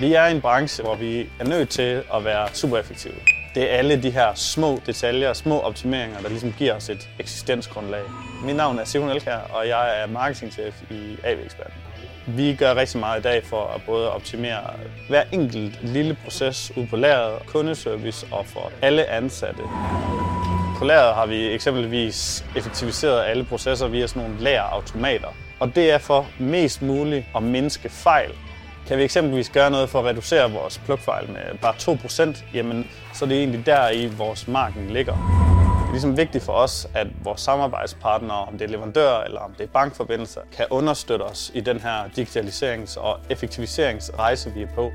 Vi er i en branche, hvor vi er nødt til at være super effektive. Det er alle de her små detaljer, små optimeringer, der ligesom giver os et eksistensgrundlag. Mit navn er Simon Elkær, og jeg er marketingchef i AV Expert. Vi gør rigtig meget i dag for at både optimere hver enkelt lille proces ude på lageret, kundeservice og for alle ansatte. På lageret har vi eksempelvis effektiviseret alle processer via sådan nogle lagerautomater. Og det er for mest muligt at mindske fejl. Kan vi eksempelvis gøre noget for at reducere vores plukfejl med bare 2%, jamen så er det egentlig der i vores marken ligger. Det er ligesom vigtigt for os, at vores samarbejdspartnere, om det er leverandører eller om det er bankforbindelser, kan understøtte os i den her digitaliserings- og effektiviseringsrejse, vi er på.